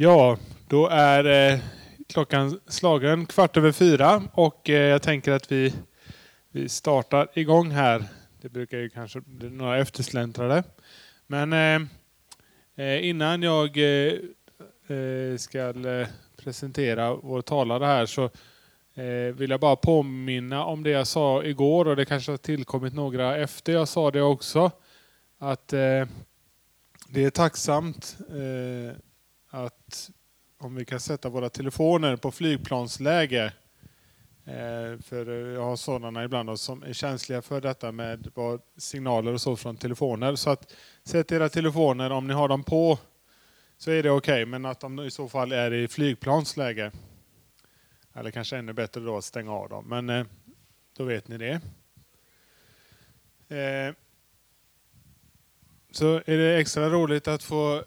Ja, då är eh, klockan slagen kvart över fyra och eh, jag tänker att vi, vi startar igång här. Det brukar ju kanske bli några eftersläntrare. Men eh, eh innan jag eh, eh, ska eh, presentera vår talare här så eh, vill jag bara påminna om det jag sa igår och det kanske har tillkommit några efter jag sa det också. Att det är tacksamt att om vi kan sätta våra telefoner på flygplansläge. Eh, för jag har sådana ibland som är känsliga för detta med signaler och så från telefoner. Så att sätt era telefoner, om ni har dem på, så är det okej. Okay, men att de i så fall är i flygplansläge. Eller kanske ännu bättre då att stänga av dem. Men eh, då vet ni det. Eh, så är det extra roligt att få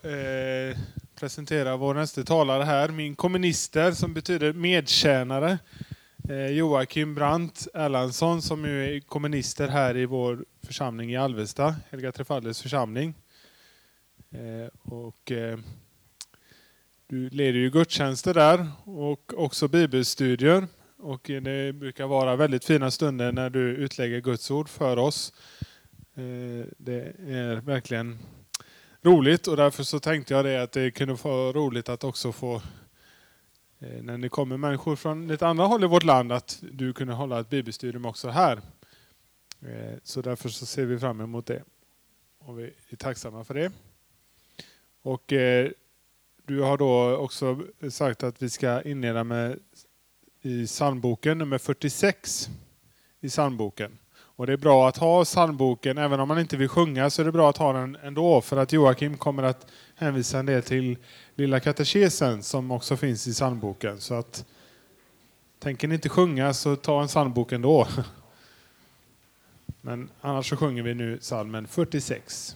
presentera vår nästa talare här. Min kommunister som betyder medtjänare. Eh, Joakim Brandt Erlandsson som ju är kommunister här i vår församling i Alvesta, Helga Trefalles församling. Eh, och, eh, du leder ju gudstjänster där och också bibelstudier. Och det brukar vara väldigt fina stunder när du utlägger Guds ord för oss. Det är verkligen roligt och därför så tänkte jag det att det kunde vara roligt att också få eh, när det kommer människor från ett andra håll i vårt land att du kunde hålla ett bibelstudium också här. Eh, så därför så ser vi fram emot det. Och vi är tacksamma för det. Och eh, du har då också sagt att vi ska inleda med i psalmboken nummer 46 i psalmboken. Och det är bra att ha psalmboken, även om man inte vill sjunga så är det bra att ha den ändå. För att Joakim kommer att hänvisa en del till Lilla katekesen som också finns i psalmboken. Så att tänker ni inte sjunga så ta en psalmbok ändå. Men annars så sjunger vi nu psalmen 46.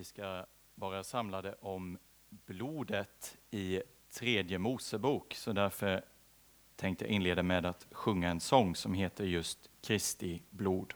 Vi ska vara samlade om blodet i tredje Mosebok, så därför tänkte jag inleda med att sjunga en sång som heter just Kristi blod.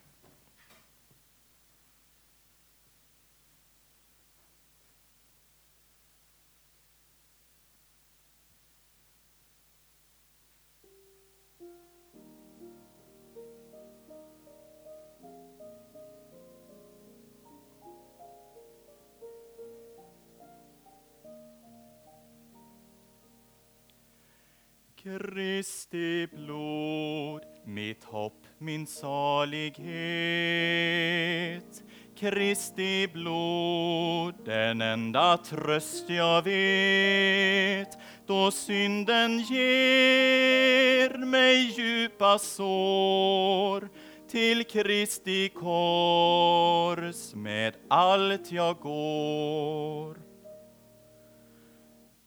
Kristi blod, den enda tröst jag vet, då synden ger mig djupa sår. Till Kristi kors med allt jag går.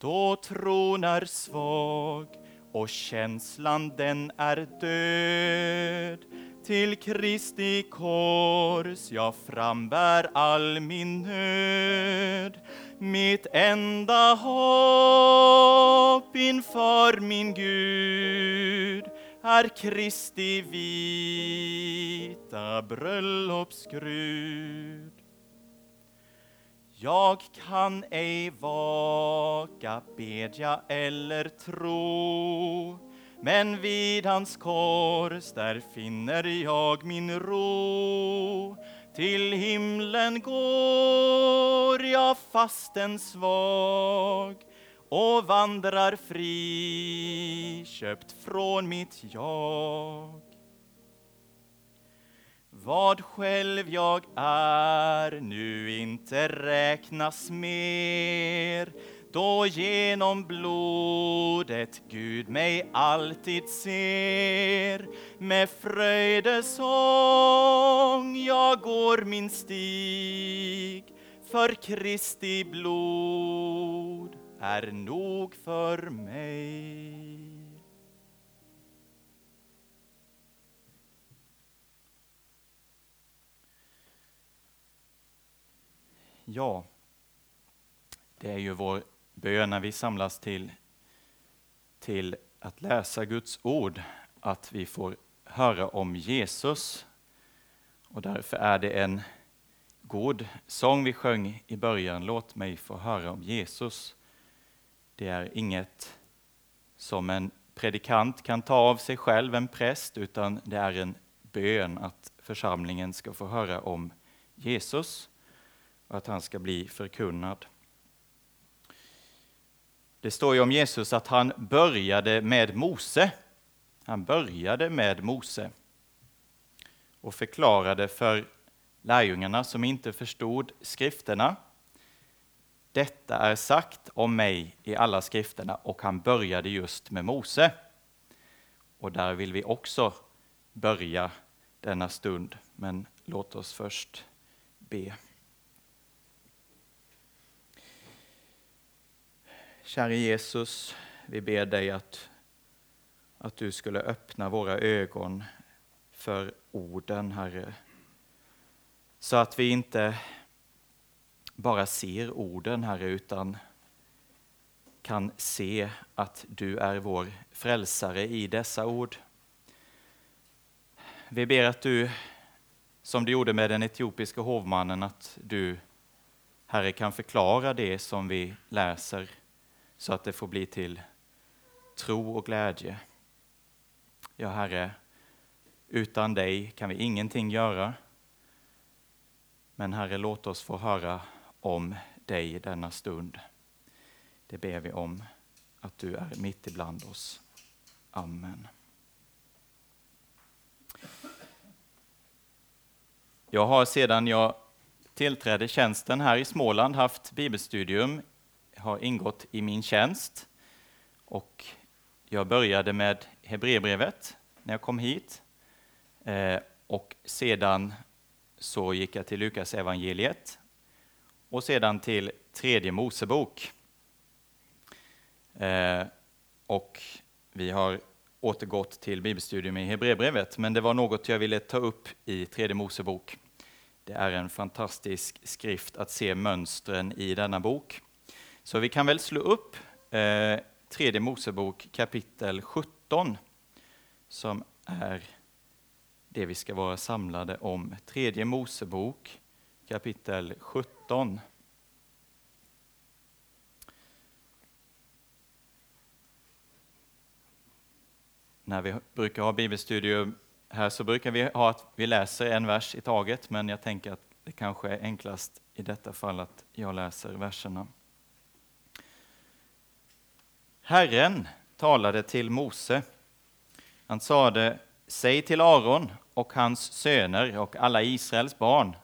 Då tron är svag och känslan den är död. Till Kristi kors jag frambär all min nöd. Mitt enda hopp inför min Gud är Kristi vita bröllopsgrud. Jag kan ej vaka, bedja eller tro men vid hans kors där finner jag min ro. Till himlen går jag fasten svag och vandrar fri, köpt från mitt jag. Vad själv jag är nu inte räknas mer då genom blodet Gud mig alltid ser. Med fröjdesång jag går min stig för Kristi blod är nog för mig. Ja, det är ju vår bön när vi samlas till, till att läsa Guds ord, att vi får höra om Jesus. Och därför är det en god sång vi sjöng i början, Låt mig få höra om Jesus. Det är inget som en predikant kan ta av sig själv, en präst, utan det är en bön att församlingen ska få höra om Jesus och att han ska bli förkunnad. Det står ju om Jesus att han började med Mose. Han började med Mose och förklarade för lärjungarna som inte förstod skrifterna. Detta är sagt om mig i alla skrifterna och han började just med Mose. Och där vill vi också börja denna stund, men låt oss först be. Käre Jesus, vi ber dig att, att du skulle öppna våra ögon för orden, Herre. Så att vi inte bara ser orden, Herre, utan kan se att du är vår frälsare i dessa ord. Vi ber att du, som du gjorde med den etiopiska hovmannen, att du, Herre, kan förklara det som vi läser så att det får bli till tro och glädje. Ja, Herre, utan dig kan vi ingenting göra. Men Herre, låt oss få höra om dig denna stund. Det ber vi om, att du är mitt ibland oss. Amen. Jag har sedan jag tillträdde tjänsten här i Småland haft bibelstudium har ingått i min tjänst. Och jag började med Hebreerbrevet när jag kom hit. Eh, och sedan så gick jag till Lukas evangeliet och sedan till tredje Mosebok. Eh, och vi har återgått till bibelstudium i Hebreerbrevet, men det var något jag ville ta upp i tredje Mosebok Det är en fantastisk skrift att se mönstren i denna bok. Så vi kan väl slå upp eh, tredje Mosebok kapitel 17 som är det vi ska vara samlade om. Tredje Mosebok kapitel 17. När vi brukar ha bibelstudier här så brukar vi ha att vi läser en vers i taget, men jag tänker att det kanske är enklast i detta fall att jag läser verserna. Herren talade till Mose. Han sade, säg till Aron och hans söner och alla Israels barn,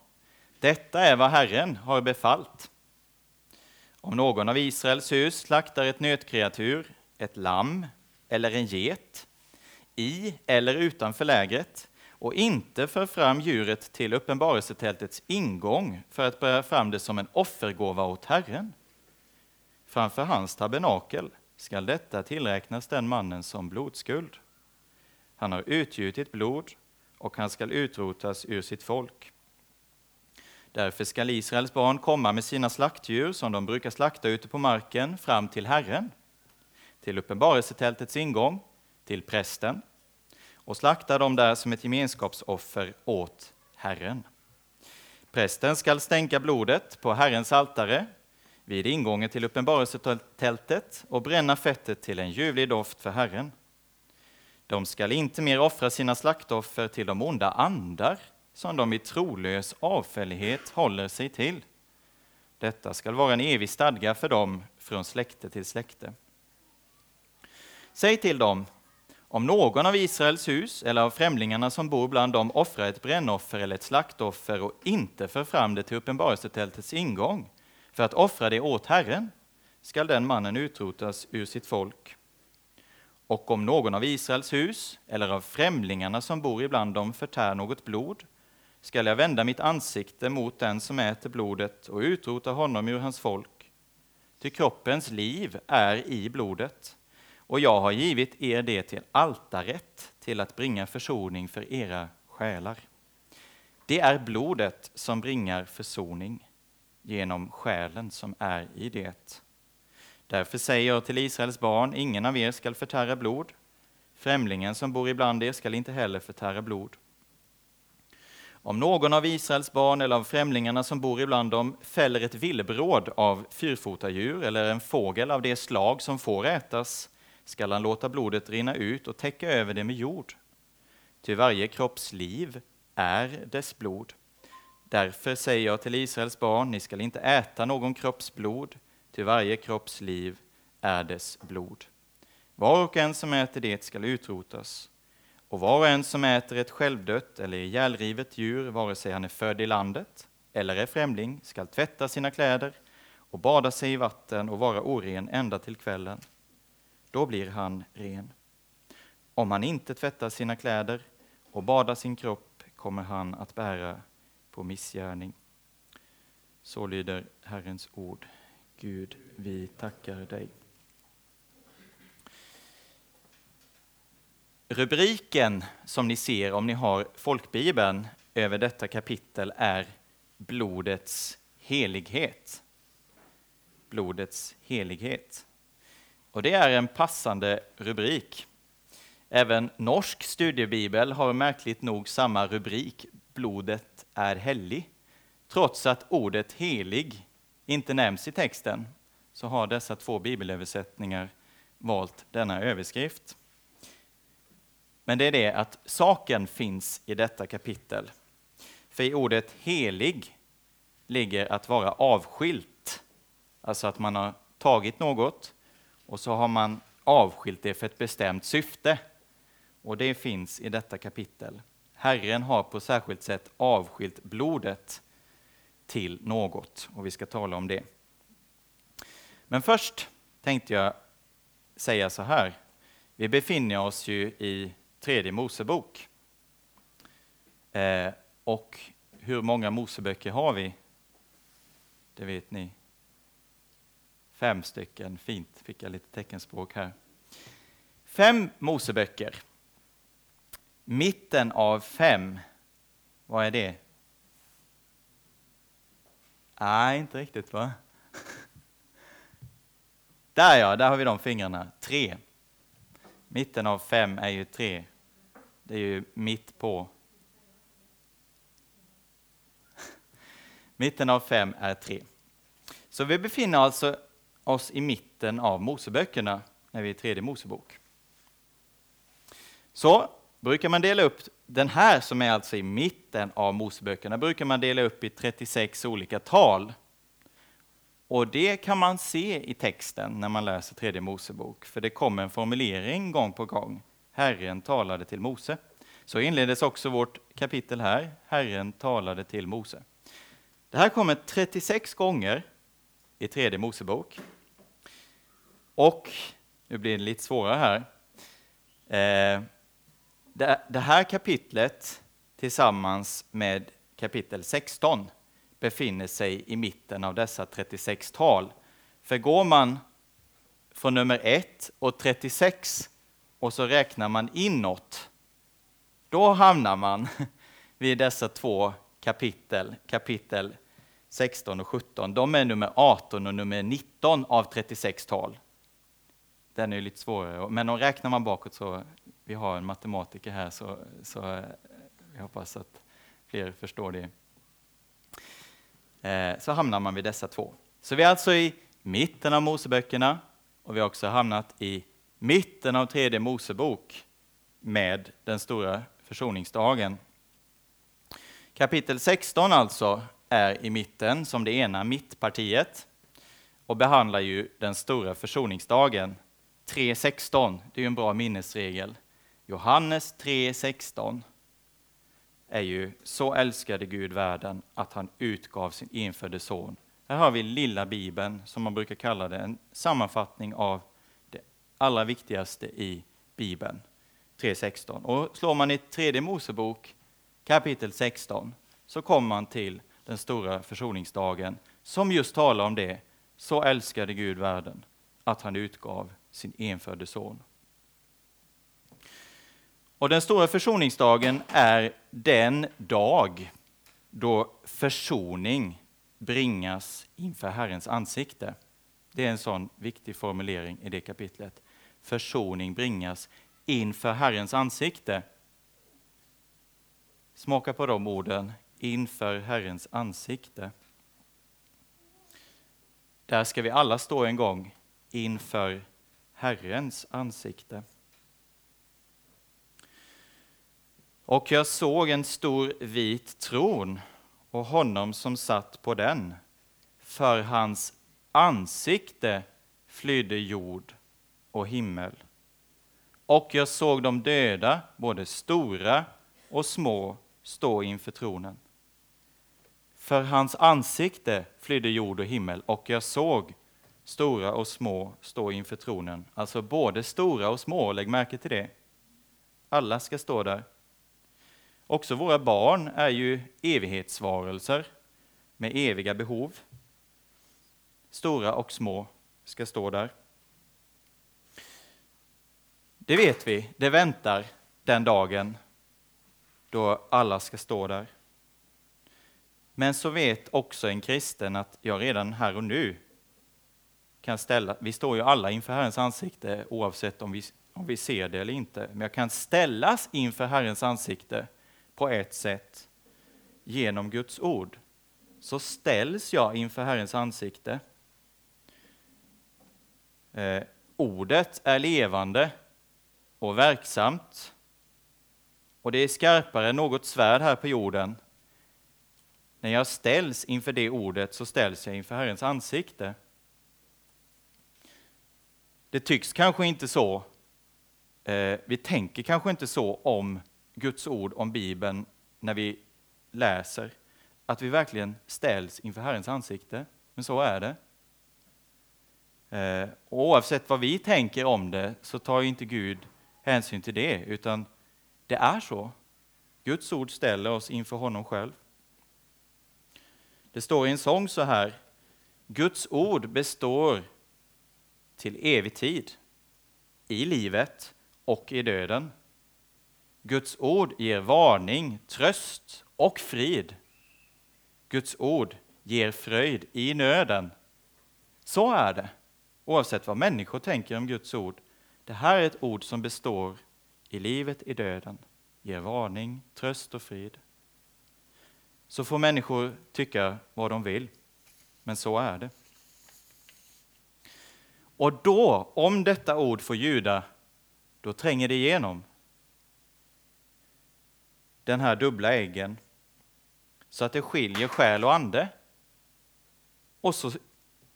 detta är vad Herren har befallt. Om någon av Israels hus slaktar ett nötkreatur, ett lamm eller en get, i eller utanför lägret och inte för fram djuret till uppenbarelsetältets ingång för att bära fram det som en offergåva åt Herren. Framför hans tabernakel skall detta tillräknas den mannen som blodskuld. Han har utgjutit blod och han skall utrotas ur sitt folk. Därför skall Israels barn komma med sina slaktdjur som de brukar slakta ute på marken fram till Herren, till uppenbarelsetältets ingång till prästen och slakta dem där som ett gemenskapsoffer åt Herren. Prästen skall stänka blodet på Herrens altare vid ingången till uppenbarelsetältet och bränna fettet till en ljuvlig doft för Herren. De skall inte mer offra sina slaktoffer till de onda andar som de i trolös avfällighet håller sig till. Detta skall vara en evig stadga för dem från släkte till släkte. Säg till dem om någon av Israels hus eller av främlingarna som bor bland dem offrar ett brännoffer eller ett slaktoffer och inte för fram det till uppenbarelsetältets ingång för att offra det åt Herren, skall den mannen utrotas ur sitt folk. Och om någon av Israels hus eller av främlingarna som bor ibland dem förtär något blod, skall jag vända mitt ansikte mot den som äter blodet och utrota honom ur hans folk. Ty kroppens liv är i blodet och jag har givit er det till altaret till att bringa försoning för era själar. Det är blodet som bringar försoning genom själen som är i det. Därför säger jag till Israels barn, ingen av er skall förtära blod. Främlingen som bor ibland er skall inte heller förtära blod. Om någon av Israels barn eller av främlingarna som bor ibland dem fäller ett villebråd av fyrfotadjur eller en fågel av det slag som får ätas, skall han låta blodet rinna ut och täcka över det med jord. Ty varje kropps liv är dess blod. Därför säger jag till Israels barn, ni skall inte äta någon kropps blod, ty varje kropps liv är dess blod. Var och en som äter det skall utrotas. Och var och en som äter ett självdött eller ihjälrivet djur, vare sig han är född i landet eller är främling, skall tvätta sina kläder och bada sig i vatten och vara oren ända till kvällen då blir han ren. Om han inte tvättar sina kläder och badar sin kropp kommer han att bära på missgärning. Så lyder Herrens ord. Gud, vi tackar dig. Rubriken som ni ser om ni har folkbibeln över detta kapitel är Blodets helighet. Blodets helighet. Och det är en passande rubrik. Även norsk studiebibel har märkligt nog samma rubrik, Blodet är helig, Trots att ordet helig inte nämns i texten så har dessa två bibelöversättningar valt denna överskrift. Men det är det att saken finns i detta kapitel. För i ordet helig ligger att vara avskilt, alltså att man har tagit något och så har man avskilt det för ett bestämt syfte. Och det finns i detta kapitel. Herren har på särskilt sätt avskilt blodet till något och vi ska tala om det. Men först tänkte jag säga så här. Vi befinner oss ju i tredje Mosebok. Eh, och hur många Moseböcker har vi? Det vet ni. Fem stycken, fint, fick jag lite teckenspråk här. Fem Moseböcker. Mitten av fem, vad är det? Nej, inte riktigt va? Där ja, där har vi de fingrarna. Tre. Mitten av fem är ju tre. Det är ju mitt på. Mitten av fem är tre. Så vi befinner alltså oss i mitten av Moseböckerna när vi är i tredje Mosebok. Så brukar man dela upp den här som är alltså i mitten av Moseböckerna brukar man dela upp i 36 olika tal. Och det kan man se i texten när man läser tredje Mosebok, för det kommer en formulering gång på gång. Herren talade till Mose. Så inleddes också vårt kapitel här. Herren talade till Mose. Det här kommer 36 gånger i tredje Mosebok. Och, nu blir det lite svårare här. Eh, det här kapitlet tillsammans med kapitel 16 befinner sig i mitten av dessa 36 tal. För går man från nummer 1 och 36 och så räknar man inåt, då hamnar man vid dessa två kapitel, kapitel 16 och 17. De är nummer 18 och nummer 19 av 36 tal. Den är lite svårare, men om räknar man bakåt så, vi har en matematiker här, så, så eh, jag hoppas att fler förstår det. Eh, så hamnar man vid dessa två. Så vi är alltså i mitten av Moseböckerna och vi har också hamnat i mitten av tredje Mosebok med den stora försoningsdagen. Kapitel 16 alltså är i mitten som det ena mittpartiet och behandlar ju den stora försoningsdagen. 3.16, det är ju en bra minnesregel. Johannes 3.16 är ju så älskade Gud världen att han utgav sin enfödde son. Här har vi lilla bibeln, som man brukar kalla det, en sammanfattning av det allra viktigaste i bibeln. 3.16. Och slår man i tredje Mosebok kapitel 16 så kommer man till den stora försoningsdagen som just talar om det. Så älskade Gud världen att han utgav sin enfödde son. Och den stora försoningsdagen är den dag då försoning bringas inför Herrens ansikte. Det är en sån viktig formulering i det kapitlet. Försoning bringas inför Herrens ansikte. Smaka på de orden, inför Herrens ansikte. Där ska vi alla stå en gång inför Herrens ansikte. Och jag såg en stor vit tron och honom som satt på den. För hans ansikte flydde jord och himmel. Och jag såg de döda, både stora och små, stå inför tronen. För hans ansikte flydde jord och himmel, och jag såg stora och små stå inför tronen. Alltså både stora och små, lägg märke till det. Alla ska stå där. Också våra barn är ju evighetsvarelser med eviga behov. Stora och små ska stå där. Det vet vi, det väntar den dagen då alla ska stå där. Men så vet också en kristen att jag redan här och nu kan ställa, vi står ju alla inför Herrens ansikte oavsett om vi, om vi ser det eller inte, men jag kan ställas inför Herrens ansikte på ett sätt genom Guds ord. Så ställs jag inför Herrens ansikte. Eh, ordet är levande och verksamt. Och det är skarpare än något svärd här på jorden. När jag ställs inför det ordet så ställs jag inför Herrens ansikte. Det tycks kanske inte så. Eh, vi tänker kanske inte så om Guds ord, om Bibeln, när vi läser. Att vi verkligen ställs inför Herrens ansikte. Men så är det. Eh, och oavsett vad vi tänker om det så tar inte Gud hänsyn till det, utan det är så. Guds ord ställer oss inför honom själv. Det står i en sång så här. Guds ord består till evig tid, i livet och i döden. Guds ord ger varning, tröst och frid. Guds ord ger fröjd i nöden. Så är det, oavsett vad människor tänker om Guds ord. Det här är ett ord som består i livet, i döden, ger varning, tröst och frid. Så får människor tycka vad de vill, men så är det. Och då, om detta ord får ljuda, då tränger det igenom den här dubbla äggen så att det skiljer själ och ande. Och så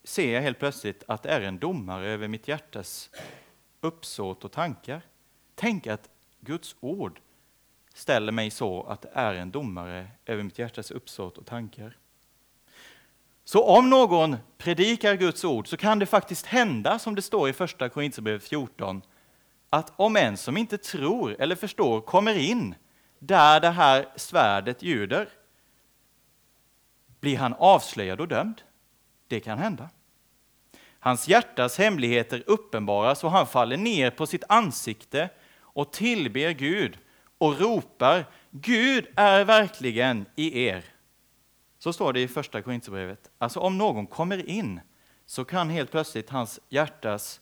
ser jag helt plötsligt att det är en domare över mitt hjärtas uppsåt och tankar. Tänk att Guds ord ställer mig så att det är en domare över mitt hjärtas uppsåt och tankar. Så om någon predikar Guds ord så kan det faktiskt hända, som det står i första Korinthierbrevet 14, att om en som inte tror eller förstår kommer in där det här svärdet ljuder, blir han avslöjad och dömd. Det kan hända. Hans hjärtas hemligheter uppenbaras och han faller ner på sitt ansikte och tillber Gud och ropar Gud är verkligen i er. Så står det i första Korinthierbrevet. Alltså om någon kommer in så kan helt plötsligt hans hjärtas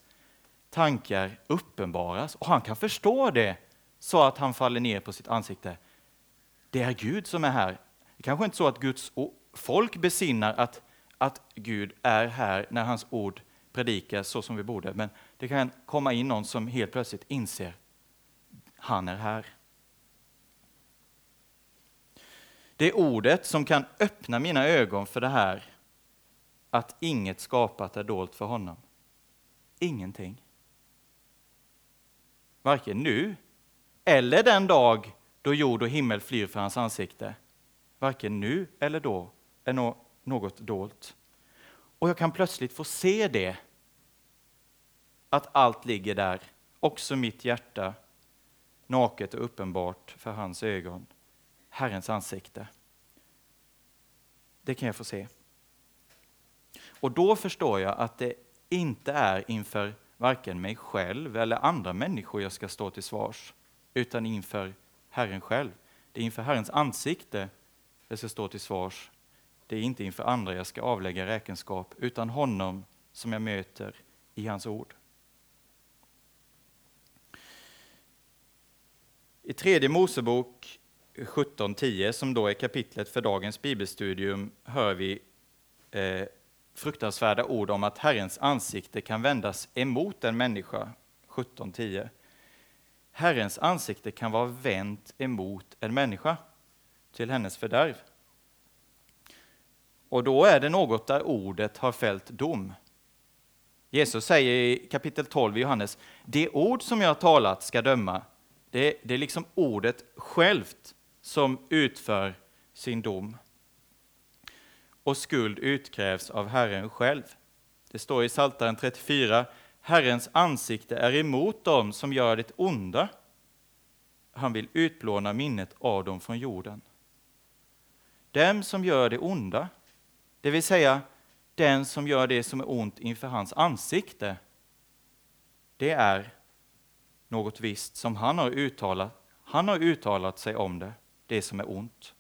tankar uppenbaras och han kan förstå det så att han faller ner på sitt ansikte. Det är Gud som är här. Det kanske inte så att Guds folk besinnar att, att Gud är här när hans ord predikas så som vi borde, men det kan komma in någon som helt plötsligt inser han är här. Det är ordet som kan öppna mina ögon för det här att inget skapat är dolt för honom. Ingenting. Varken nu eller den dag då jord och himmel flyr för hans ansikte. Varken nu eller då är något dolt. Och jag kan plötsligt få se det, att allt ligger där, också mitt hjärta, naket och uppenbart för hans ögon. Herrens ansikte. Det kan jag få se. Och då förstår jag att det inte är inför varken mig själv eller andra människor jag ska stå till svars, utan inför Herren själv. Det är inför Herrens ansikte jag ska stå till svars. Det är inte inför andra jag ska avlägga räkenskap, utan honom som jag möter i hans ord. I tredje Mosebok 17.10, som då är kapitlet för dagens bibelstudium, hör vi eh, fruktansvärda ord om att Herrens ansikte kan vändas emot en människa. 17.10. Herrens ansikte kan vara vänt emot en människa till hennes fördärv. Och då är det något där ordet har fällt dom. Jesus säger i kapitel 12 i Johannes, det ord som jag har talat ska döma. Det, det är liksom ordet självt som utför sin dom. Och skuld utkrävs av Herren själv. Det står i Psaltaren 34, Herrens ansikte är emot dem som gör det onda. Han vill utplåna minnet av dem från jorden. Dem som gör det onda, det vill säga den som gör det som är ont inför hans ansikte, det är något visst som han har uttalat. Han har uttalat sig om det, det som är ont.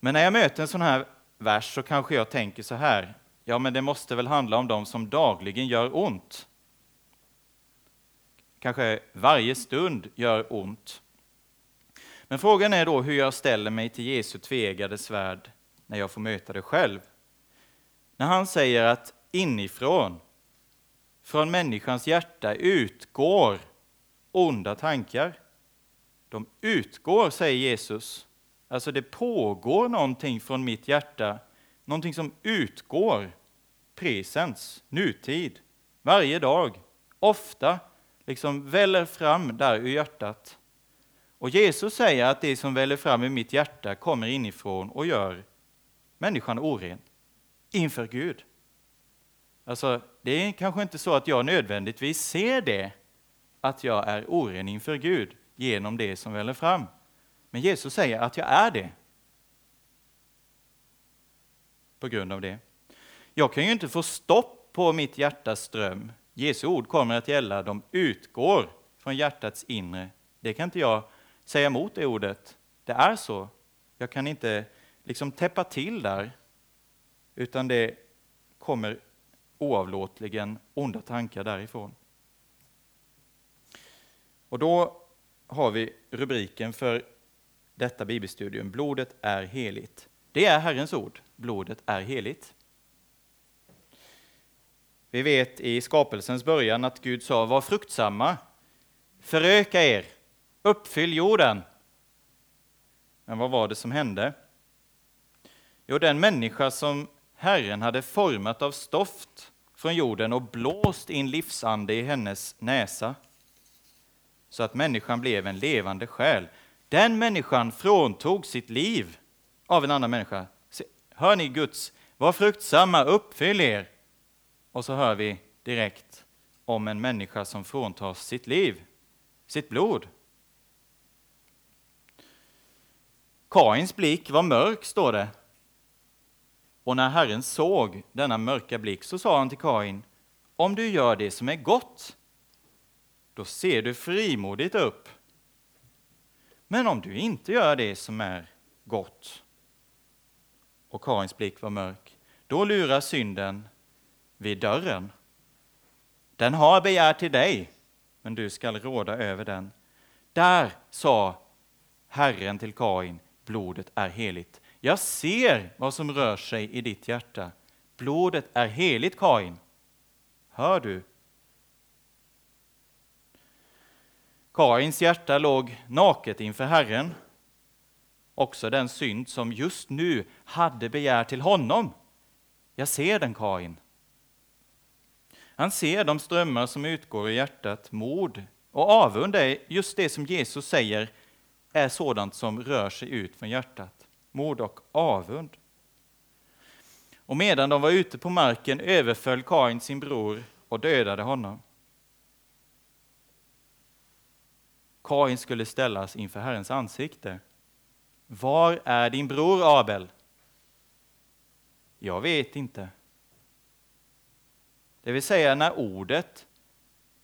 Men när jag möter en sån här vers så kanske jag tänker så här, ja men det måste väl handla om de som dagligen gör ont. Kanske varje stund gör ont. Men frågan är då hur jag ställer mig till Jesu tvegade svärd när jag får möta det själv. När han säger att inifrån, från människans hjärta, utgår onda tankar. De utgår, säger Jesus. Alltså det pågår någonting från mitt hjärta, någonting som utgår, presens, nutid, varje dag, ofta, liksom väller fram där ur hjärtat. Och Jesus säger att det som väller fram ur mitt hjärta kommer inifrån och gör människan oren inför Gud. Alltså, det är kanske inte så att jag nödvändigtvis ser det, att jag är oren inför Gud genom det som väller fram. Men Jesus säger att jag är det. På grund av det. Jag kan ju inte få stopp på mitt hjärtas ström. Jesu ord kommer att gälla, de utgår från hjärtats inre. Det kan inte jag säga emot det ordet. Det är så. Jag kan inte liksom täppa till där, utan det kommer oavlåtligen onda tankar därifrån. Och då har vi rubriken för detta bibelstudium, Blodet är heligt. Det är Herrens ord, blodet är heligt. Vi vet i skapelsens början att Gud sa, var fruktsamma, föröka er, uppfyll jorden. Men vad var det som hände? Jo, den människa som Herren hade format av stoft från jorden och blåst in livsande i hennes näsa, så att människan blev en levande själ. Den människan fråntog sitt liv av en annan människa. Hör ni Guds, var fruktsamma, uppfyll er. Och så hör vi direkt om en människa som fråntas sitt liv, sitt blod. Kains blick var mörk, står det. Och när Herren såg denna mörka blick så sa han till Kain, om du gör det som är gott, då ser du frimodigt upp. Men om du inte gör det som är gott, och Kains blick var mörk, då lurar synden vid dörren. Den har begär till dig, men du skall råda över den. Där sa Herren till Kain, blodet är heligt. Jag ser vad som rör sig i ditt hjärta. Blodet är heligt, Kain. Hör du? Kains hjärta låg naket inför Herren. Också den synd som just nu hade begär till honom. Jag ser den, Kain. Han ser de strömmar som utgår i hjärtat, mod och avund är just det som Jesus säger är sådant som rör sig ut från hjärtat. Mod och avund. Och medan de var ute på marken överföll Kain sin bror och dödade honom. Kain skulle ställas inför Herrens ansikte. Var är din bror Abel? Jag vet inte. Det vill säga när ordet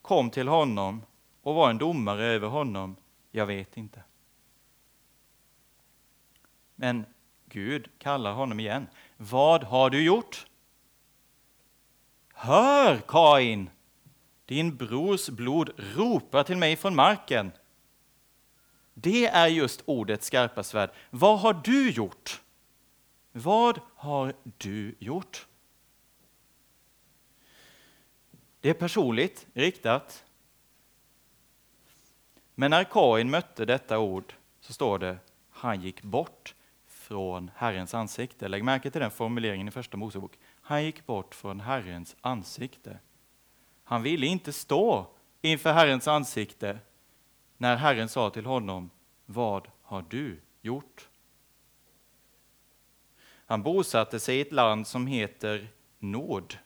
kom till honom och var en domare över honom, jag vet inte. Men Gud kallar honom igen. Vad har du gjort? Hör, Kain! Din brors blod ropar till mig från marken. Det är just ordets skarpa svärd. Vad har du gjort? Vad har du gjort? Det är personligt riktat. Men när Kain mötte detta ord så står det han gick bort från Herrens ansikte. Lägg märke till den formuleringen i Första Mosebok. Han gick bort från Herrens ansikte. Han ville inte stå inför Herrens ansikte när Herren sa till honom, vad har du gjort? Han bosatte sig i ett land som heter Nord.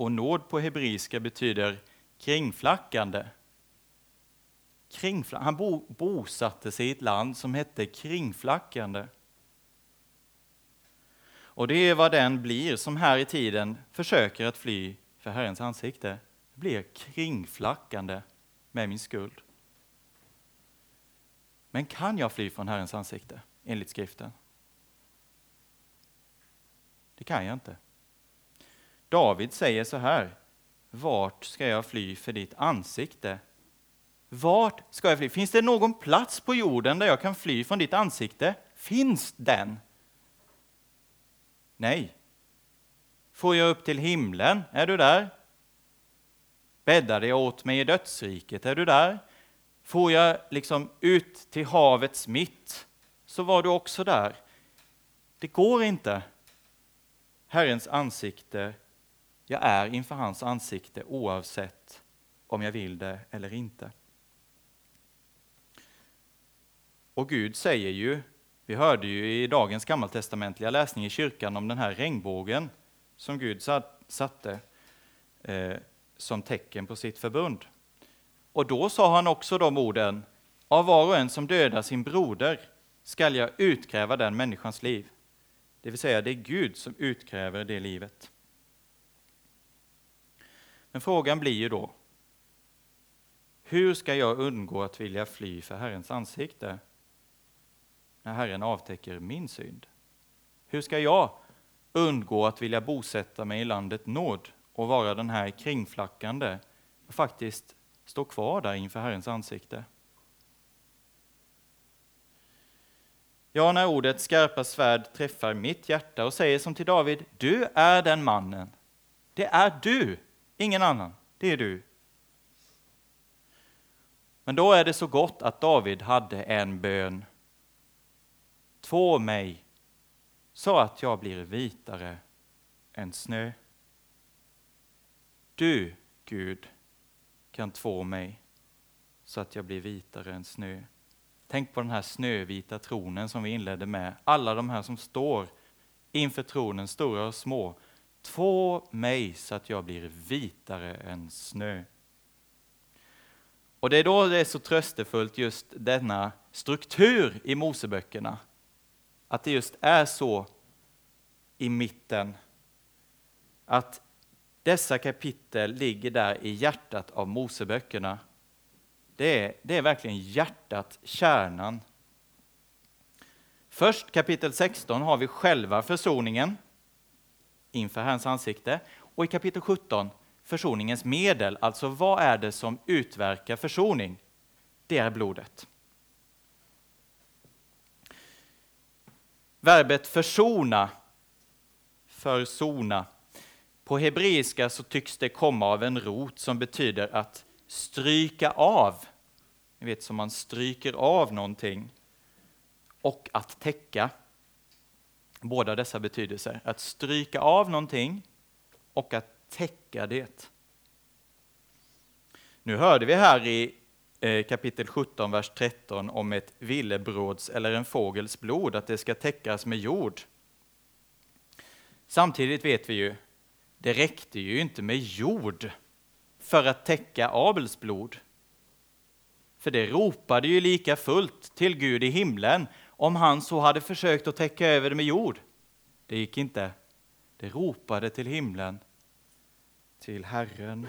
Och nåd på hebreiska betyder kringflackande. Kringfla han bo bosatte sig i ett land som hette kringflackande. Och det är vad den blir som här i tiden försöker att fly för Herrens ansikte. Blir kringflackande med min skuld. Men kan jag fly från Herrens ansikte enligt skriften? Det kan jag inte. David säger så här. Vart ska jag fly för ditt ansikte? Vart ska jag fly? Finns det någon plats på jorden där jag kan fly från ditt ansikte? Finns den? Nej. Får jag upp till himlen? Är du där? Bäddade jag åt mig i dödsriket? Är du där? Får jag liksom ut till havets mitt? Så var du också där. Det går inte. Herrens ansikte jag är inför hans ansikte oavsett om jag vill det eller inte. Och Gud säger ju, vi hörde ju i dagens gammaltestamentliga läsning i kyrkan om den här regnbågen som Gud satte eh, som tecken på sitt förbund. Och då sa han också de orden, av var och en som dödar sin broder skall jag utkräva den människans liv. Det vill säga, det är Gud som utkräver det livet. Men frågan blir ju då, hur ska jag undgå att vilja fly för Herrens ansikte? när Herren avtäcker min synd? Hur ska jag undgå att vilja bosätta mig i landet nåd och vara den här kringflackande och faktiskt stå kvar där inför Herrens ansikte? Ja, när ordet skarpa svärd träffar mitt hjärta och säger som till David, du är den mannen. Det är du, ingen annan. Det är du. Men då är det så gott att David hade en bön. Två mig så att jag blir vitare än snö. Du, Gud, kan två mig så att jag blir vitare än snö. Tänk på den här snövita tronen som vi inledde med. Alla de här som står inför tronen, stora och små. Två mig så att jag blir vitare än snö. Och det är då det är så tröstefullt just denna struktur i Moseböckerna. Att det just är så i mitten. Att dessa kapitel ligger där i hjärtat av Moseböckerna. Det är, det är verkligen hjärtat, kärnan. Först kapitel 16 har vi själva försoningen inför Herrens ansikte. Och i kapitel 17 försoningens medel, alltså vad är det som utverkar försoning? Det är blodet. Verbet försona, försona, på hebreiska så tycks det komma av en rot som betyder att stryka av. Ni vet som man stryker av någonting. Och att täcka. Båda dessa betydelser. Att stryka av någonting och att täcka det. Nu hörde vi här i eh, kapitel 17, vers 13 om ett villebråds eller en fågels blod, att det ska täckas med jord. Samtidigt vet vi ju, det räckte ju inte med jord för att täcka Abels blod. För det ropade ju lika fullt till Gud i himlen om han så hade försökt att täcka över det med jord. Det gick inte. Det ropade till himlen till Herren.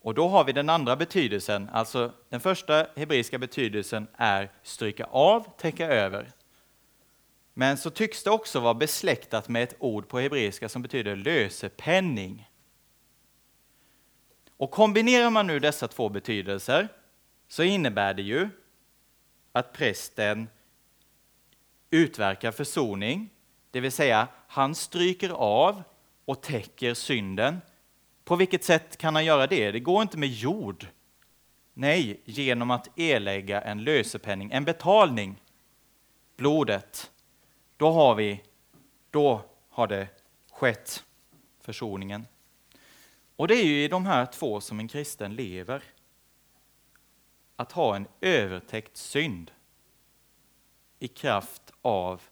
Och då har vi den andra betydelsen, alltså den första hebreiska betydelsen är stryka av, täcka över. Men så tycks det också vara besläktat med ett ord på hebreiska som betyder lösepenning. Och kombinerar man nu dessa två betydelser så innebär det ju att prästen utverkar försoning, det vill säga han stryker av och täcker synden. På vilket sätt kan han göra det? Det går inte med jord. Nej, genom att erlägga en lösepenning, en betalning. Blodet. Då har vi, då har det skett försoningen. Och det är ju i de här två som en kristen lever. Att ha en övertäckt synd i kraft av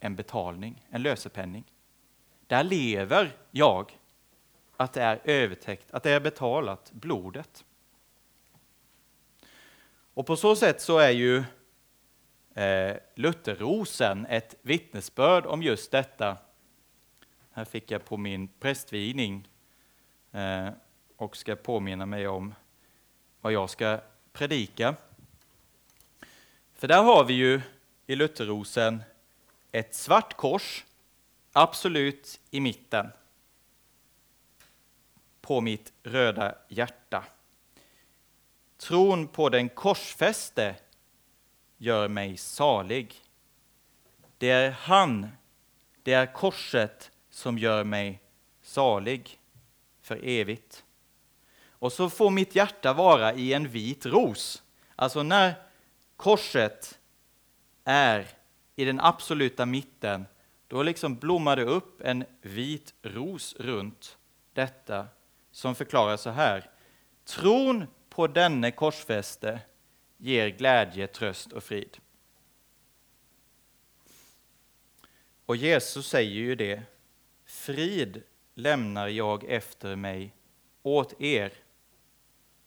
en betalning, en lösepenning. Där lever jag att det är övertäckt, att det är betalat, blodet. Och på så sätt så är ju eh, Lutherrosen ett vittnesbörd om just detta. Här fick jag på min prästvigning eh, och ska påminna mig om vad jag ska predika. För där har vi ju i Lutherrosen ett svart kors absolut i mitten på mitt röda hjärta. Tron på den korsfäste gör mig salig. Det är han, det är korset som gör mig salig för evigt. Och så får mitt hjärta vara i en vit ros. Alltså när korset är i den absoluta mitten då liksom det upp en vit ros runt detta som förklarar så här. Tron på denne korsfäste ger glädje, tröst och frid. Och Jesus säger ju det. Frid lämnar jag efter mig åt er.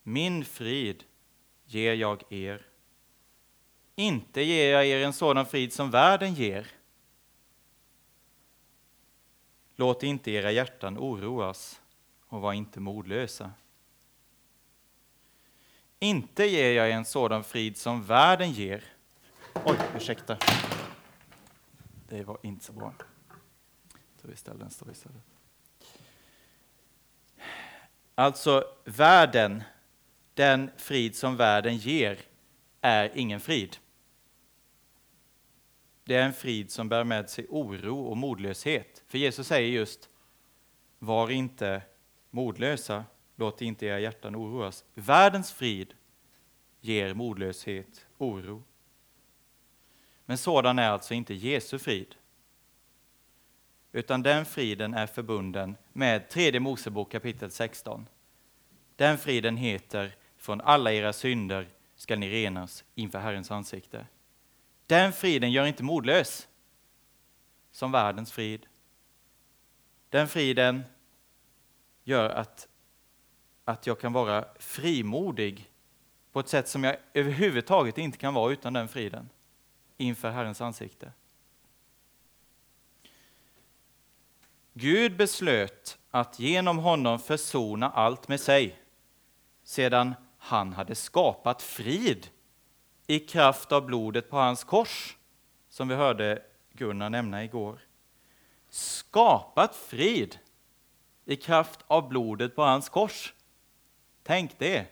Min frid ger jag er. Inte ger jag er en sådan frid som världen ger. Låt inte era hjärtan oroas och var inte modlösa. inte ger jag er en sådan frid som världen ger. Oj, ursäkta. Det var inte så bra. Så vi ställer den står istället. Alltså, världen, den frid som världen ger, är ingen frid. Det är en frid som bär med sig oro och modlöshet. För Jesus säger just, var inte modlösa, låt inte era hjärtan oroas. Världens frid ger modlöshet, oro. Men sådan är alltså inte Jesu frid. Utan den friden är förbunden med tredje Mosebok kapitel 16. Den friden heter från alla era synder skall ni renas inför Herrens ansikte. Den friden gör inte modlös, som världens frid. Den friden gör att, att jag kan vara frimodig på ett sätt som jag överhuvudtaget inte kan vara utan den friden inför Herrens ansikte. Gud beslöt att genom honom försona allt med sig sedan han hade skapat frid i kraft av blodet på hans kors, som vi hörde Gunnar nämna igår. Skapat frid i kraft av blodet på hans kors. Tänk det!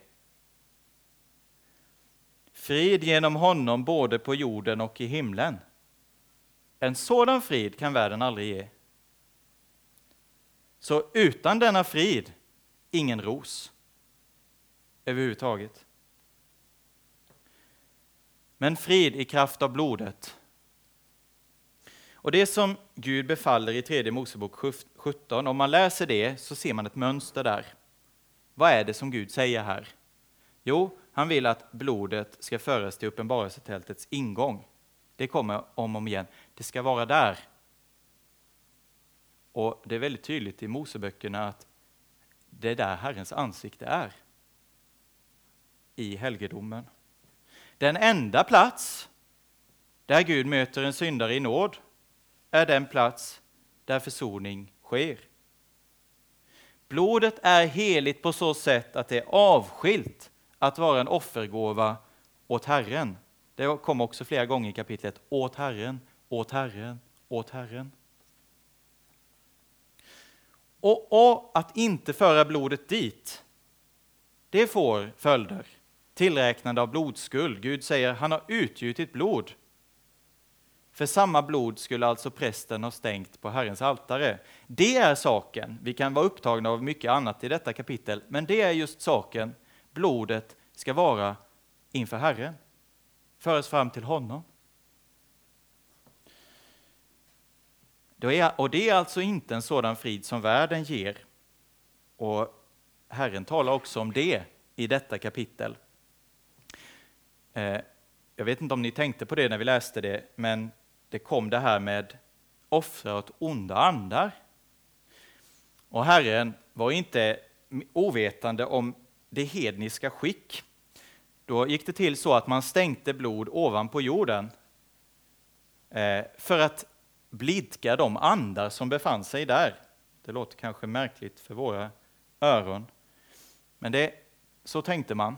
Frid genom honom både på jorden och i himlen. En sådan frid kan världen aldrig ge. Så utan denna frid, ingen ros överhuvudtaget. Men frid i kraft av blodet. Och det som Gud befaller i tredje Mosebok 17, om man läser det så ser man ett mönster där. Vad är det som Gud säger här? Jo, han vill att blodet ska föras till uppenbarelsetältets ingång. Det kommer om och om igen. Det ska vara där. Och det är väldigt tydligt i Moseböckerna att det är där Herrens ansikte är. I helgedomen. Den enda plats där Gud möter en syndare i nåd är den plats där försoning sker. Blodet är heligt på så sätt att det är avskilt att vara en offergåva åt Herren. Det kom också flera gånger i kapitlet. Åt Herren, åt Herren, åt Herren. Och, och att inte föra blodet dit, det får följder. Tillräknande av blodskuld. Gud säger han har utgjutit blod. För samma blod skulle alltså prästen ha stängt på Herrens altare. Det är saken. Vi kan vara upptagna av mycket annat i detta kapitel, men det är just saken. Blodet ska vara inför Herren, föras fram till honom. Och det är alltså inte en sådan frid som världen ger. Och Herren talar också om det i detta kapitel. Eh, jag vet inte om ni tänkte på det när vi läste det, men det kom det här med offra åt onda andar. Och Herren var inte ovetande om det hedniska skick. Då gick det till så att man stänkte blod ovanpå jorden eh, för att blidka de andar som befann sig där. Det låter kanske märkligt för våra öron, men det, så tänkte man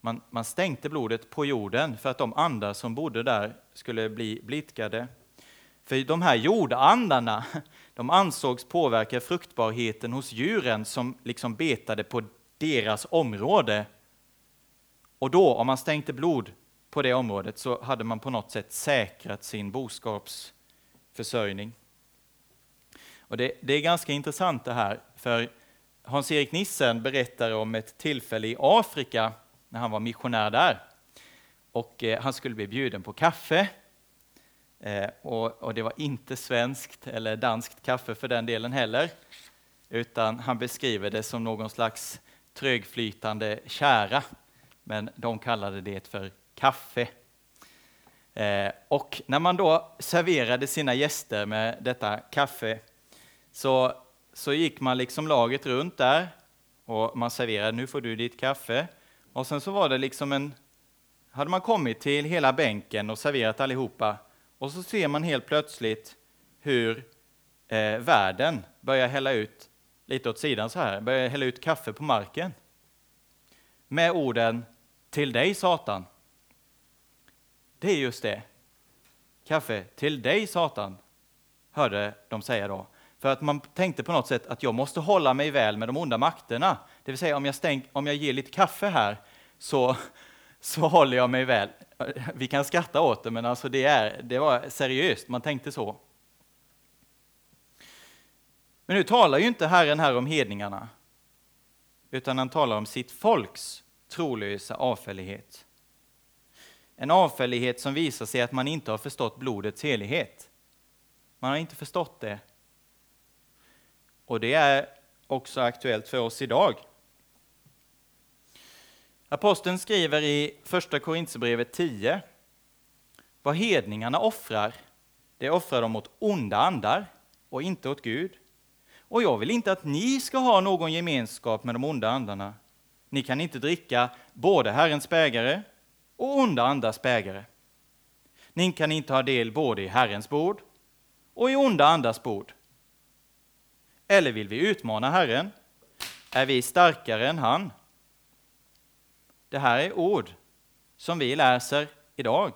man. Man stänkte blodet på jorden för att de andar som bodde där skulle bli blidkade. För de här jordandarna, de ansågs påverka fruktbarheten hos djuren som liksom betade på deras område. Och då, om man stänkte blod på det området, så hade man på något sätt säkrat sin boskapsförsörjning. Och det, det är ganska intressant det här, för Hans-Erik Nissen berättar om ett tillfälle i Afrika när han var missionär där. Och eh, han skulle bli bjuden på kaffe. Eh, och, och, det var inte svenskt eller danskt kaffe för den delen heller, utan han beskriver det som någon slags trögflytande kära, men de kallade det för kaffe. Eh, och när man då serverade sina gäster med detta kaffe så, så gick man liksom laget runt där och man serverade, nu får du ditt kaffe. Och sen så var det liksom en, hade man kommit till hela bänken och serverat allihopa och så ser man helt plötsligt hur eh, världen börjar hälla ut, lite åt sidan så här, börjar hälla ut kaffe på marken. Med orden, till dig Satan. Det är just det. Kaffe till dig Satan, hörde de säga då. För att man tänkte på något sätt att jag måste hålla mig väl med de onda makterna. Det vill säga om jag, stäng, om jag ger lite kaffe här så, så håller jag mig väl. Vi kan skratta åt det, men alltså det, är, det var seriöst, man tänkte så. Men nu talar ju inte Herren här om hedningarna, utan han talar om sitt folks trolösa avfällighet. En avfällighet som visar sig att man inte har förstått blodets helighet. Man har inte förstått det. Och det är också aktuellt för oss idag. Aposteln skriver i första Korinthierbrevet 10 vad hedningarna offrar, det offrar de åt onda andar och inte åt Gud. Och jag vill inte att ni ska ha någon gemenskap med de onda andarna. Ni kan inte dricka både Herrens bägare och onda andars bägare. Ni kan inte ha del både i Herrens bord och i onda andars bord. Eller vill vi utmana Herren? Är vi starkare än han? Det här är ord som vi läser idag.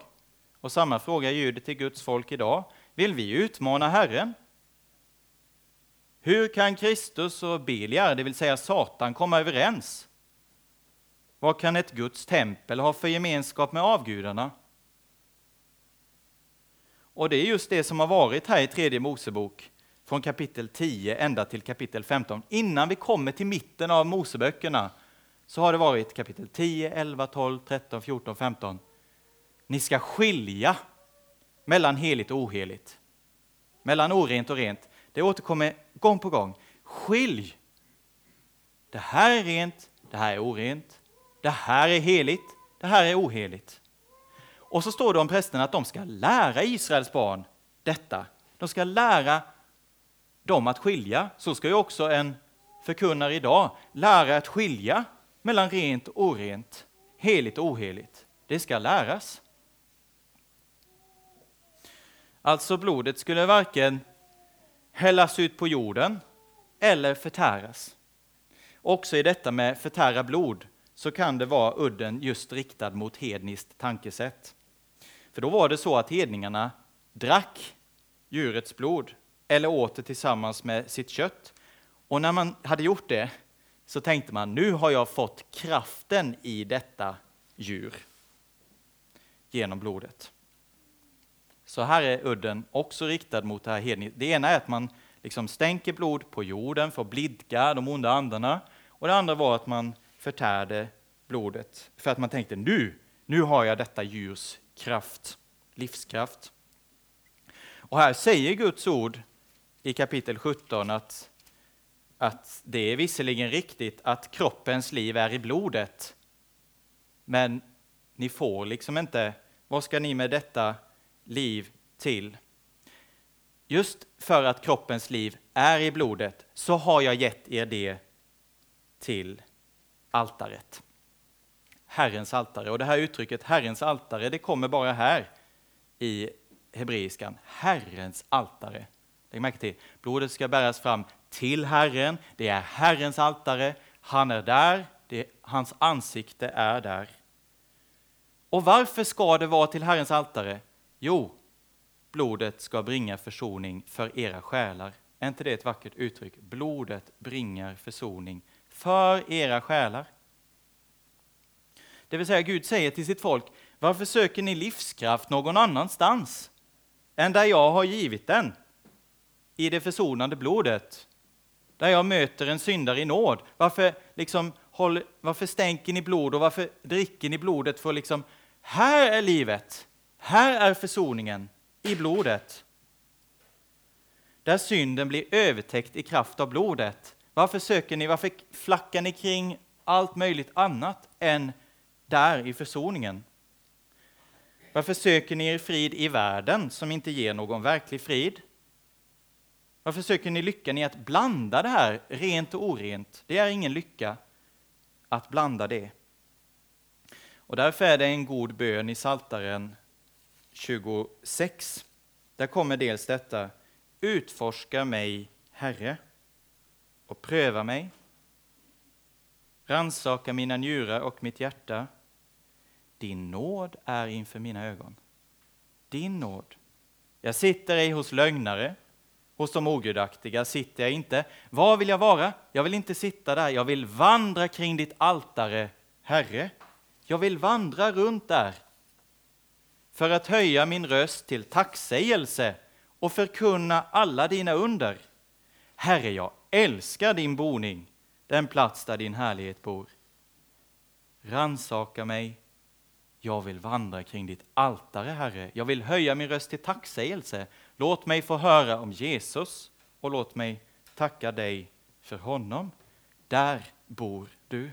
Och samma fråga ljuder till Guds folk idag. Vill vi utmana Herren? Hur kan Kristus och Beliar, det vill säga Satan, komma överens? Vad kan ett Guds tempel ha för gemenskap med avgudarna? Och det är just det som har varit här i tredje Mosebok, från kapitel 10 ända till kapitel 15. Innan vi kommer till mitten av Moseböckerna så har det varit kapitel 10, 11, 12, 13, 14, 15. Ni ska skilja mellan heligt och oheligt, mellan orent och rent. Det återkommer gång på gång. Skilj! Det här är rent, det här är orent. Det här är heligt, det här är oheligt. Och så står det om prästerna att de ska lära Israels barn detta. De ska lära dem att skilja. Så ska ju också en förkunnare idag lära att skilja mellan rent och orent, heligt och oheligt. Det ska läras. Alltså blodet skulle varken hällas ut på jorden eller förtäras. Också i detta med förtära blod så kan det vara udden just riktad mot hedniskt tankesätt. För då var det så att hedningarna drack djurets blod eller åt det tillsammans med sitt kött. Och när man hade gjort det så tänkte man, nu har jag fått kraften i detta djur genom blodet. Så här är udden också riktad mot det här hedniska. Det ena är att man liksom stänker blod på jorden för att blidka de onda andarna. Och det andra var att man förtärde blodet för att man tänkte nu, nu har jag detta djurs kraft, livskraft. Och här säger Guds ord i kapitel 17 att, att det är visserligen riktigt att kroppens liv är i blodet, men ni får liksom inte, vad ska ni med detta liv till? Just för att kroppens liv är i blodet så har jag gett er det till altaret. Herrens altare. Och det här uttrycket Herrens altare, det kommer bara här i hebreiskan. Herrens altare. Lägg märke till, blodet ska bäras fram till Herren. Det är Herrens altare. Han är där. Det, hans ansikte är där. Och varför ska det vara till Herrens altare? Jo, blodet ska bringa försoning för era själar. Är inte det ett vackert uttryck? Blodet bringar försoning för era själar. Det vill säga Gud säger till sitt folk, varför söker ni livskraft någon annanstans än där jag har givit den? I det försonande blodet. Där jag möter en syndare i nåd. Varför, liksom, håll, varför stänker ni blod och varför dricker ni blodet för liksom, här är livet, här är försoningen i blodet. Där synden blir övertäckt i kraft av blodet. Varför söker ni, varför flackar ni kring allt möjligt annat än där i försoningen? Varför söker ni er frid i världen som inte ger någon verklig frid? Varför söker ni lyckan i att blanda det här, rent och orent? Det är ingen lycka att blanda det. Och därför är det en god bön i Saltaren 26. Där kommer dels detta, utforska mig, Herre, och pröva mig. Ransaka mina njurar och mitt hjärta din nåd är inför mina ögon. Din nåd. Jag sitter ej hos lögnare, hos de ogudaktiga sitter jag inte. Var vill jag vara? Jag vill inte sitta där. Jag vill vandra kring ditt altare, Herre. Jag vill vandra runt där för att höja min röst till tacksägelse och förkunna alla dina under. Herre, jag älskar din boning, den plats där din härlighet bor. Ransaka mig, jag vill vandra kring ditt altare, Herre. Jag vill höja min röst till tacksägelse. Låt mig få höra om Jesus och låt mig tacka dig för honom. Där bor du.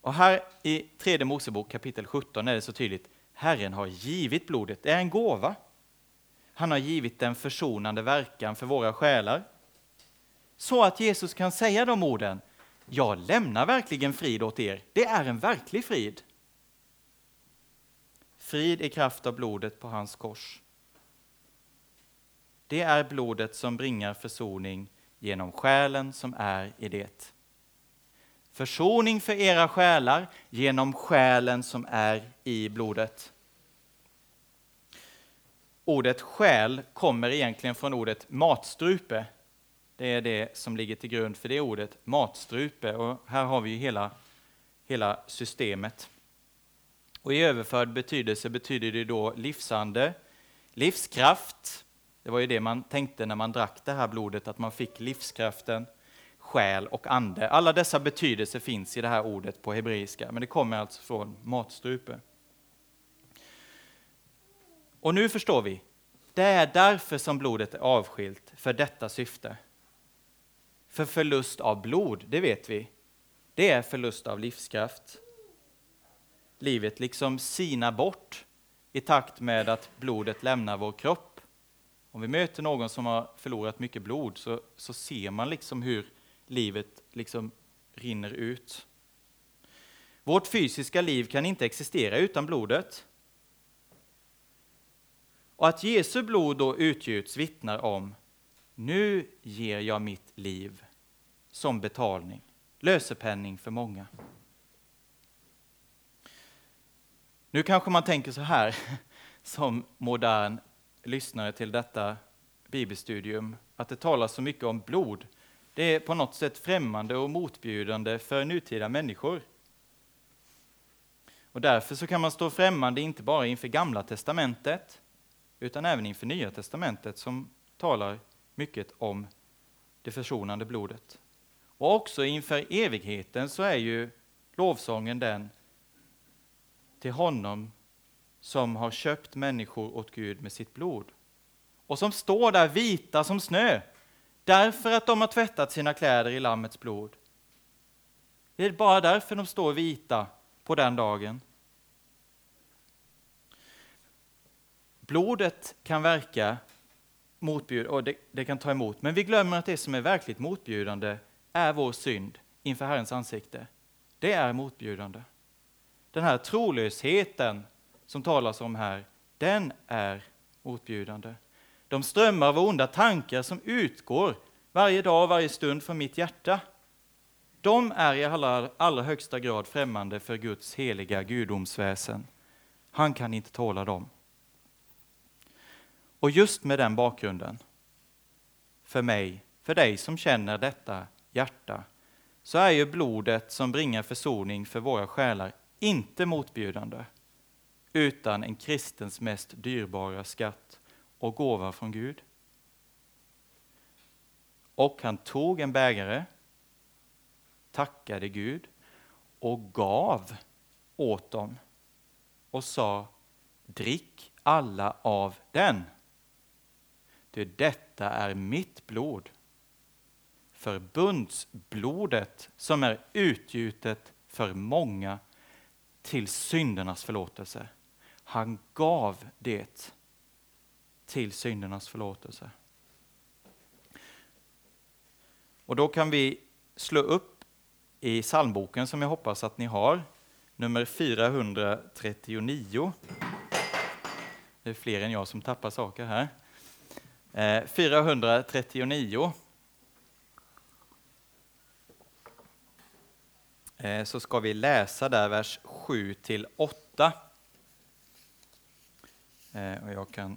Och här i tredje Mosebok kapitel 17 är det så tydligt. Herren har givit blodet. Det är en gåva. Han har givit den försonande verkan för våra själar. Så att Jesus kan säga de orden. Jag lämnar verkligen frid åt er. Det är en verklig frid. Frid i kraft av blodet på hans kors. Det är blodet som bringar försoning genom själen som är i det. Försoning för era själar genom själen som är i blodet. Ordet själ kommer egentligen från ordet matstrupe. Det är det som ligger till grund för det ordet, matstrupe. Och här har vi hela, hela systemet. Och I överförd betydelse betyder det då livsande, livskraft. Det var ju det man tänkte när man drack det här blodet, att man fick livskraften själ och ande. Alla dessa betydelser finns i det här ordet på hebreiska, men det kommer alltså från matstrupe. Och nu förstår vi, det är därför som blodet är avskilt, för detta syfte. För förlust av blod, det vet vi, det är förlust av livskraft. Livet liksom sinar bort i takt med att blodet lämnar vår kropp. Om vi möter någon som har förlorat mycket blod så, så ser man liksom hur livet liksom rinner ut. Vårt fysiska liv kan inte existera utan blodet. Och att Jesu blod då utgjuts vittnar om nu ger jag mitt liv som betalning, lösepenning för många. Nu kanske man tänker så här som modern lyssnare till detta bibelstudium, att det talas så mycket om blod. Det är på något sätt främmande och motbjudande för nutida människor. Och därför så kan man stå främmande inte bara inför Gamla testamentet, utan även inför Nya testamentet som talar mycket om det försonande blodet. Och också inför evigheten så är ju lovsången den till honom som har köpt människor åt Gud med sitt blod och som står där vita som snö Därför att de har tvättat sina kläder i Lammets blod. Det är bara därför de står vita på den dagen. Blodet kan verka motbjudande, och det, det, kan ta emot, men vi glömmer att det som är verkligt motbjudande är vår synd inför Herrens ansikte. Det är motbjudande. Den här trolösheten som talas om här, den är motbjudande. De strömmar av onda tankar som utgår varje dag och varje stund från mitt hjärta, de är i allra, allra högsta grad främmande för Guds heliga gudomsväsen. Han kan inte tåla dem. Och just med den bakgrunden, för mig, för dig som känner detta hjärta, så är ju blodet som bringar försoning för våra själar inte motbjudande, utan en kristens mest dyrbara skatt och gåva från Gud. Och han tog en bägare, tackade Gud och gav åt dem och sa drick alla av den. Ty detta är mitt blod, förbundsblodet som är utgjutet för många till syndernas förlåtelse. Han gav det till syndernas förlåtelse. Och då kan vi slå upp i psalmboken som jag hoppas att ni har, nummer 439. Det är fler än jag som tappar saker här. Eh, 439. Eh, eh, Eh, så ska vi läsa där vers 7 till 8. Eh, och jag kan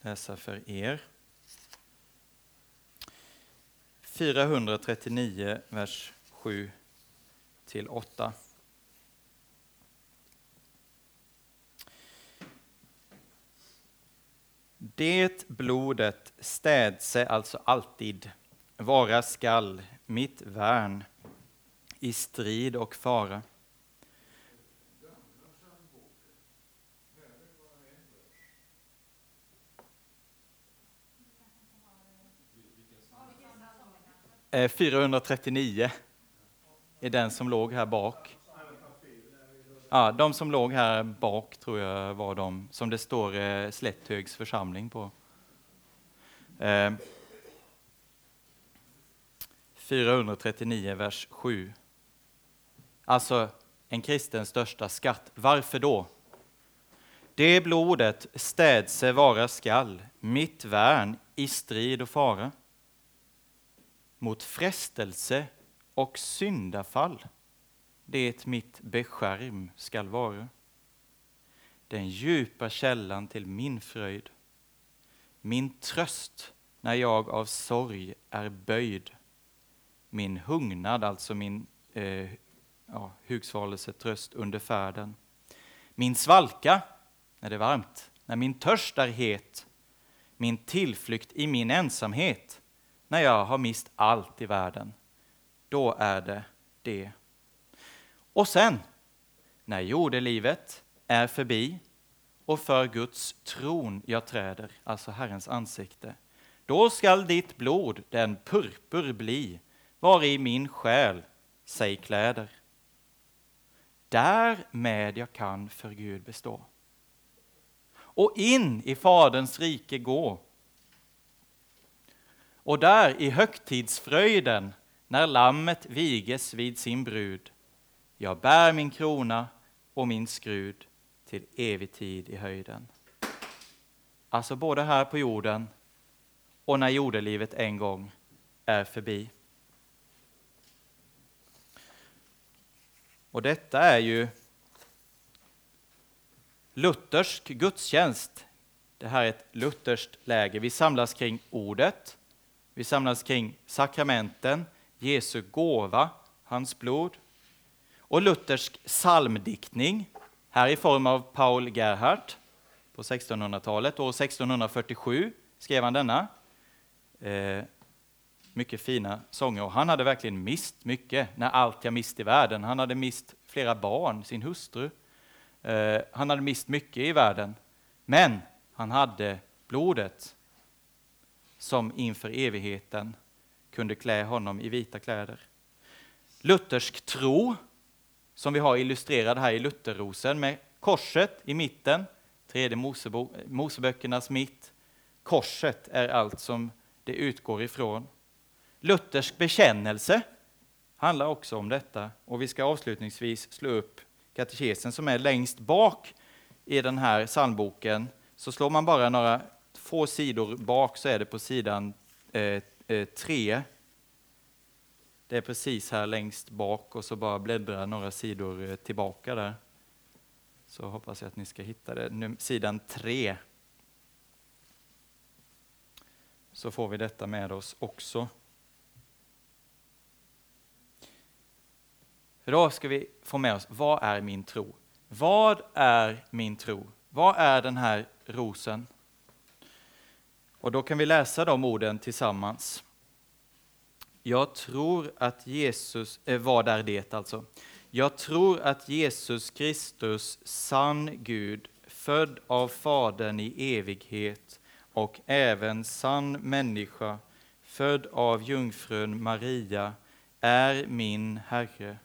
läsa för er. 439, vers 7 till 8. Det blodet städse alltså alltid vara skall mitt värn i strid och fara. Eh, 439 är den som låg här bak. Ja, de som låg här bak tror jag var de som det står eh, Slätthögs församling på. Eh, 439, vers 7. Alltså en kristens största skatt. Varför då? Det blodet städse vara skall, mitt värn i strid och fara. Mot frestelse och syndafall det mitt beskärm skall vara. Den djupa källan till min fröjd, min tröst när jag av sorg är böjd, min hungnad, alltså min eh, ja, hugsvalelse, tröst under färden, min svalka när det är varmt, när min törst är het, min tillflykt i min ensamhet, när jag har mist allt i världen, då är det det och sen, när jordelivet är förbi och för Guds tron jag träder, alltså Herrens ansikte, då skall ditt blod den purpur bli, var i min själ sig kläder. Därmed jag kan för Gud bestå. Och in i Faderns rike gå. Och där i högtidsfröjden, när lammet viges vid sin brud, jag bär min krona och min skrud till evig tid i höjden. Alltså både här på jorden och när jordelivet en gång är förbi. Och detta är ju luthersk gudstjänst. Det här är ett lutherskt läge. Vi samlas kring ordet, vi samlas kring sakramenten, Jesu gåva, hans blod, och luthersk psalmdiktning, här i form av Paul Gerhardt på 1600-talet. År 1647 skrev han denna. Eh, mycket fina sånger. Och han hade verkligen mist mycket när allt jag mist i världen. Han hade mist flera barn, sin hustru. Eh, han hade mist mycket i världen. Men han hade blodet som inför evigheten kunde klä honom i vita kläder. Luthersk tro som vi har illustrerad här i Lutherrosen med korset i mitten, tredje Mosebo, Moseböckernas mitt. Korset är allt som det utgår ifrån. Luthersk bekännelse handlar också om detta och vi ska avslutningsvis slå upp katekesen som är längst bak i den här psalmboken. Så slår man bara några få sidor bak så är det på sidan eh, eh, 3 det är precis här längst bak och så bara bläddra några sidor eh, tillbaka där. Så hoppas jag att ni ska hitta det. Nu, sidan 3. Så får vi detta med oss också. Idag ska vi få med oss, vad är min tro? Vad är min tro? Vad är den här rosen? Och då kan vi läsa de orden tillsammans. Jag tror att Jesus, eh, vad är det alltså? Jag tror att Jesus Kristus, sann Gud, född av Fadern i evighet och även sann människa, född av jungfrun Maria, är min Herre.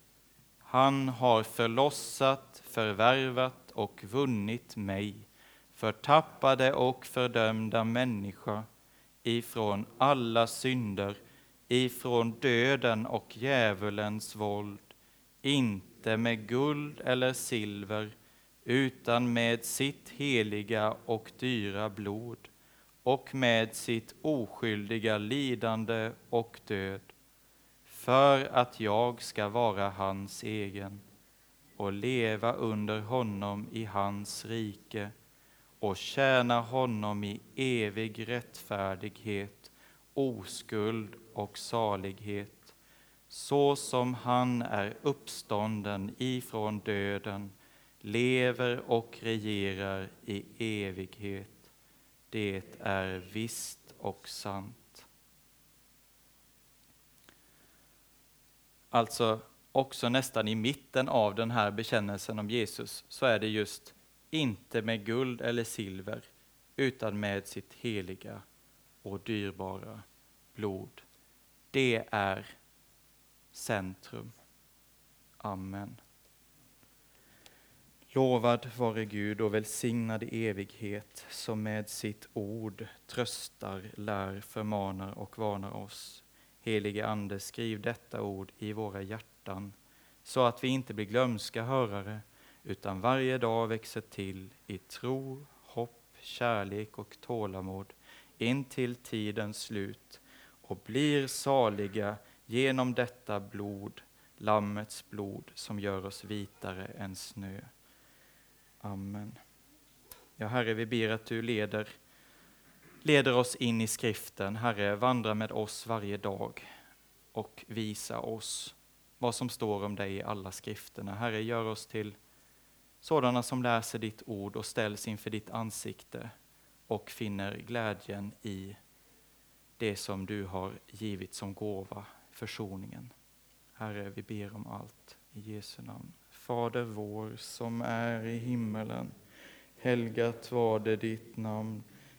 Han har förlossat, förvärvat och vunnit mig, förtappade och fördömda människa, ifrån alla synder ifrån döden och djävulens våld, inte med guld eller silver, utan med sitt heliga och dyra blod och med sitt oskyldiga lidande och död för att jag ska vara hans egen och leva under honom i hans rike och tjäna honom i evig rättfärdighet, oskuld och salighet, så som han är uppstånden ifrån döden, lever och regerar i evighet. Det är visst och sant. Alltså också nästan i mitten av den här bekännelsen om Jesus så är det just inte med guld eller silver utan med sitt heliga och dyrbara blod. Det är centrum. Amen. Lovad vare Gud och välsignad i evighet som med sitt ord tröstar, lär, förmanar och varnar oss. Helige Ande, skriv detta ord i våra hjärtan så att vi inte blir glömska hörare utan varje dag växer till i tro, hopp, kärlek och tålamod in till tidens slut och blir saliga genom detta blod, Lammets blod som gör oss vitare än snö. Amen. Ja, Herre, vi ber att du leder, leder oss in i skriften. Herre, vandra med oss varje dag och visa oss vad som står om dig i alla skrifterna. Herre, gör oss till sådana som läser ditt ord och ställs inför ditt ansikte och finner glädjen i det som du har givit som gåva, försoningen. Herre, vi ber om allt i Jesu namn. Fader vår som är i himmelen. Helgat var det ditt namn.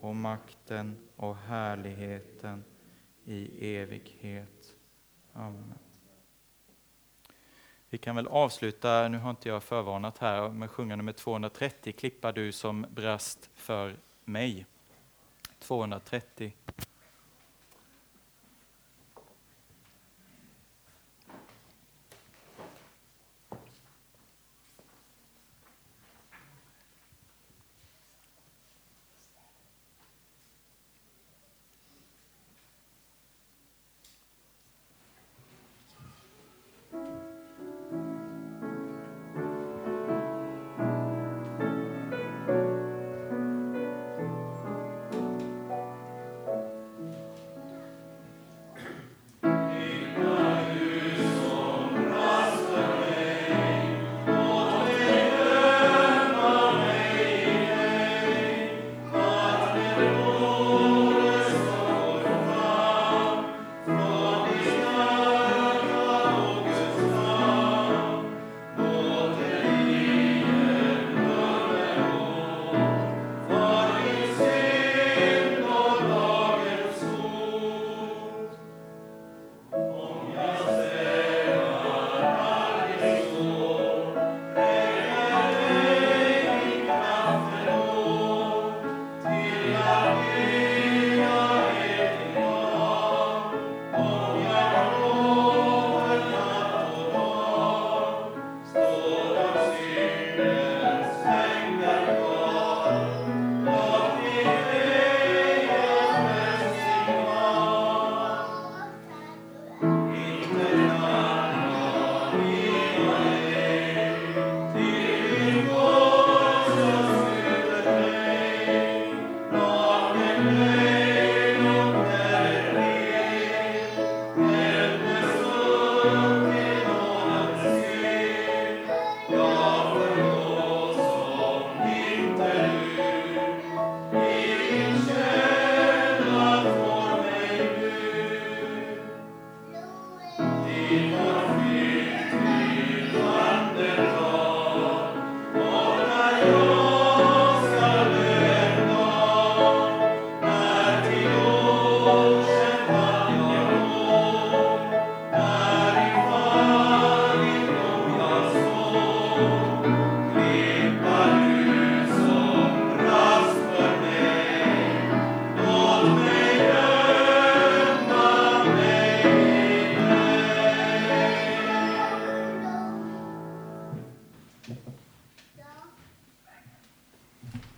och makten och härligheten i evighet. Amen. Vi kan väl avsluta, nu har inte jag förvarnat här, med sjunga nummer 230, Klippa du som brast för mig. 230.